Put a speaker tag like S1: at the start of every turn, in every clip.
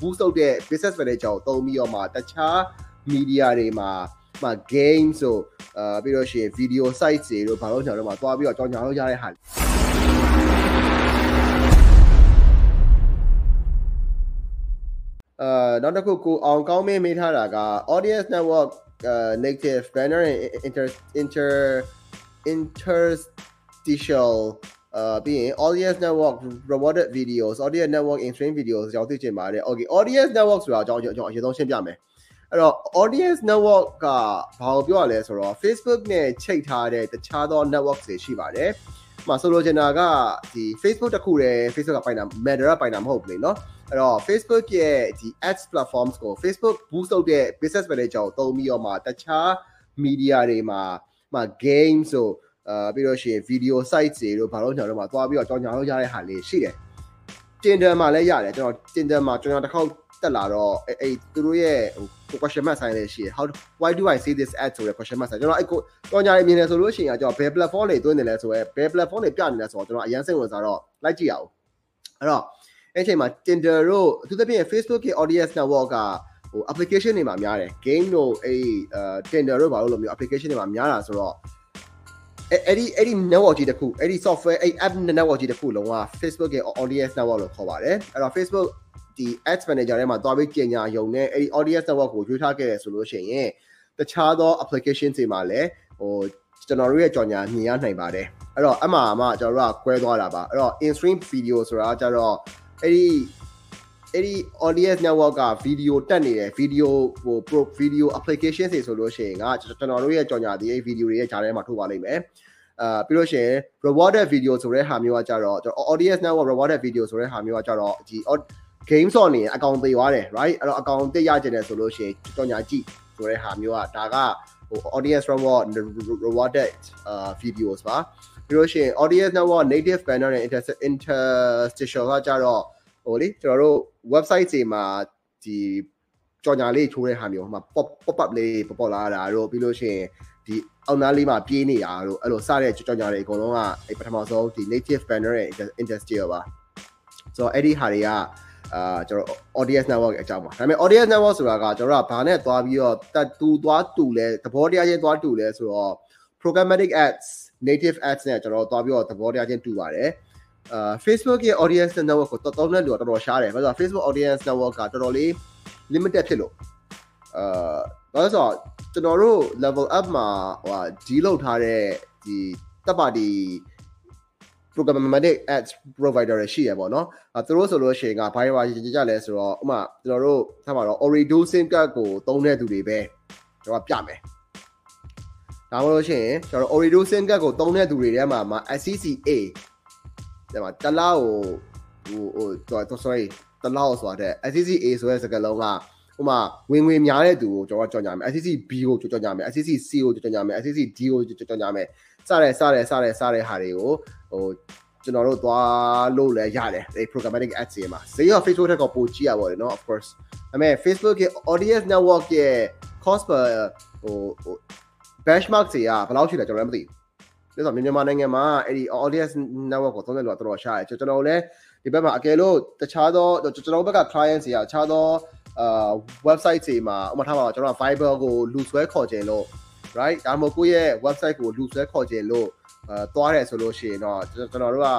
S1: boost လုပ်တဲ့ business manager ကိုသုံးပြီးတော့မှတခြား media တွေမှာမှာ game ဆိုအာပြီးတော့ရှင် video site တွေတို့ဘာလို့ကျွန်တော်တို့မှာသွားပြီးတော့ကြောင်းကြောင်းလုပ်ရတဲ့ဟာအာနောက်တစ်ခုကိုအောင်ကောင်းမင်းမေးထားတာက audience network uh, native banner and inter inter interstitial အာပြီးရင် audience network rewarded videos audience network in stream videos ကြောင်းသိချင်ပါတယ် okay audience network ဆိုတာအကြောင်းကျွန်တော်အရင်ဆုံးရှင်းပြမယ်အဲ့တော့ audience network ကဘာကိုပြောရလဲဆိုတော့ Facebook နဲ့ချိတ်ထားတဲ့တခြားသော network တွေရှိပါတယ်။မှာဆိုလိုချင်တာကဒီ Facebook တခုတည်း Facebook ကပိုင်တာ Meta ကပိုင်တာမဟုတ်ဘူးလေနော်။အဲ့တော့ Facebook ရဲ့ဒီ ads platforms ကို Facebook boost လုပ်တဲ့ business manager ကိုသုံးပြီးတော့မှတခြား media တွေမှာမှာ game ဆို အာပြီးတော့ရှင် video site တွေတို့ဘာလို့ကျွန်တော်တို့မှာသွားပြီးတော့ကြောင်းကြောင်းလုပ်ရတဲ့ဟာလေးရှိတယ်။ Tinder မှာလည်းရတယ်ကျွန်တော် Tinder မှာကျွန်တော်တစ်ခေါက်တက်လာတော့အဲ့အဲ့သူတို့ရဲ့ဟို question mark ဆိုင်လေးရှိတယ် how why do i see this ad ဆိုတဲ့ question mark ဆိုင်ကျွန်တော်အဲ့ကိုတော်ညာလေးမြင်နေဆိုလို့ရှိရင်ကျွန်တော်ဘယ် platform တွေသွင်းနေလဲဆိုရဲဘယ် platform တွေပြနေလဲဆိုတော့ကျွန်တော်အရင်စိတ်ဝင်စားတော့လိုက်ကြည့်ရအောင်အဲ့တော့အဲ့ချိန်မှာ Tinder တို့အထူးသဖြင့် Facebook ရဲ့ audience network ကဟို application တွေမှာများတယ် game တို့အဲ့အဲ Tinder တို့ဘာလို့လို့မျိုး application တွေမှာများတာဆိုတော့ အဲ့ဒီအဲ့ဒီ network ကြီးတစ်ခုအဲ့ဒီ software အဲ့ app network ကြီးတစ်ခုလုံးက Facebook ရဲ့ audience network လို့ခေါ်ပါတယ်အဲ့တော့ Facebook ဒီ ads manager ထဲမှာသွားပြီးကြင်ညာယုံနဲ့အဲ့ဒီ audience network ကိုရွေးထားခဲ့ရဆိုလို့ရှိရင်တခြားသော application တွေမှာလည်းဟိုကျွန်တော်တို့ရဲ့ကြော်ညာမြင်ရနိုင်ပါတယ်အဲ့တော့အမှအမှကျွန်တော်တို့ကကွဲသွားတာပါအဲ့တော့ in stream video ဆိုတာကျတော့အဲ့ဒီ အဲ့ဒီ audience network က video တက်နေတယ် video ဟို pro video application တွေဆိုလို့ရှိရင်ကကျွန်တော်တို့ရဲ့ကြော်ညာဒီအဲ့ video တွေရဲ့ဂျာထဲမှာထုတ်ပါလိမ့်မယ်အာပြီးလို့ရှိရင် rewarded video ဆိုတဲ့ဟာမျိုးကကြတော့ကျွန်တော် audience network rewarded video ဆိုတဲ့ဟာမျိုးကကြတော့ဒီ game ဆော့နေအကောင့်သေးသွားတယ် right အဲ့တော့အကောင့်သေးရကျင်တယ်ဆိုလို့ရှိရင်ကြော်ညာကြည့်ဆိုတဲ့ဟာမျိုးကဒါကဟို audience reward rewarded uh videos ပါပြီးလို့ရှိရင် audience network native banner နဲ့ interstitial ကကြတော့ ဟိုလေကျွန်တော်တို့ website တွေမှာဒီကြော်ညာလေးချိုးတဲ့ဟာမျိုးဟိုမှာ pop pop up လေးပေါ်ပေါ်လာတာတို့ပြီးလို့ရှိရင်ဒီအောက်နားလေးမှာပြေးနေတာတို့အဲ့လိုစတဲ့ကြော်ညာတွေအကုန်လုံးကအဲ့ပထမဆုံးဒီ native banner နဲ့ interstitial ပါဆိုတော့အဲ့ဒီဟာတွေကအာကျွန်တော် audience network အကြောင်းပါဒါပေမဲ့ audience network ဆိုတာကကျွန်တော်ကဘာနဲ့သွားပြီးတော့တက်တူသွားတူလဲသဘောတရားချင်းသွားတူလဲဆိုတော့ programmatic ads native ads နဲ့ကျွန်တော်သွားပြီးတော့သဘောတရားချင်းတူပါတယ် အာ Facebook ရဲ့ audience network ကိုတော်တော်နဲ့လို့တော်တော်ရှားတယ်ဘာလို့လဲ Facebook audience network ကတော်တော်လေး limited ဖြစ်လို့အာဘာလို့ဆိုတော့ကျွန်တော်တို့ level up မှာဟိုဒီလောက်ထားတဲ့ဒီတပ်ပါတီ programmatic ads provider တွေရှိရပေါ့နော်အဲသူတို့ဆိုလို့ရှိရင်ကဘာတွေပါရကြလဲဆိုတော့ဥမာကျွန်တော်တို့ထားပါတော့ Orido SIM card ကိုသုံးတဲ့သူတွေပဲကျွန်တော်ပြမယ်ဒါမှမဟုတ်ရှင်ကျွန်တော် Orido SIM card ကိုသုံးတဲ့သူတွေထဲမှာမှာ SCCA ဒါမှတလားကိုဟိုဟိုတော့ sorry တလားဆိုတာတဲ့ SCCA ဆိုတဲ့စကားလုံးကဥမာဝင်ငွေများတဲ့သူကိုကျွန်တော်ကြော်ညာမယ် SCC B ကိုကြော်ညာမယ် SCC C ကိုကြော်ညာမယ် SCC D ကိုကြော်ညာမယ်စတဲ့စတဲ့စတဲ့စတဲ့ဟာတွေကိုဟိုကျွန်တော်တို့သွားလို့လည်းရတယ်ဒီ programmatic ads တွေမှာဈေးရော Facebook ထက်ကောပိုကြီးရပါတယ်เนาะ of course ဒါပေမဲ့ Facebook ရဲ့ audience network ရဲ့ cost per ဟို benchmark တွေကဘယ်လောက်ရှိလဲကျွန်တော်လည်းမသိဘူး ဒါဆိုမြန်မာနိုင်ငံမှာအဲ့ဒီ audience network ကိုသုံးတဲ့လူကတော်တော်ရှားတယ်ကျွန်တော်လည်းဒီဘက်မှာအကယ်လို့တခြားသောကျွန်တော်ဘက်က client တွေကတခြားသောအာ website တွေမှာဥပမာထားပါတော့ကျွန်တော် Viber ကိုလူဆွဲခေါ်ခြင်းလို့ right ဒါမှမဟုတ်ကိုယ့်ရဲ့ website ကိုလူဆွဲခေါ်ခြင်းလို့အဲသွားတယ်ဆိုလို့ရှိရင်တော့ကျွန်တော်တို့က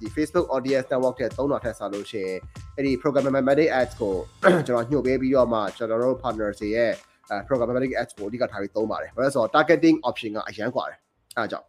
S1: ဒီ Facebook audience network တဲ့သုံးတာထက်စားလို့ရှိရင်အဲ့ဒီ programmatic ads ကိုကျွန်တော်ညှို့ပေးပြီးတော့မှကျွန်တော်တို့ partners တွေရဲ့အဲ programmatic ads ကိုအဓိကထားပြီးသုံးပါတယ်ဘာလို့လဲဆိုတော့ targeting option ကအရန်กว่าတယ်အဲဒါကြောင့်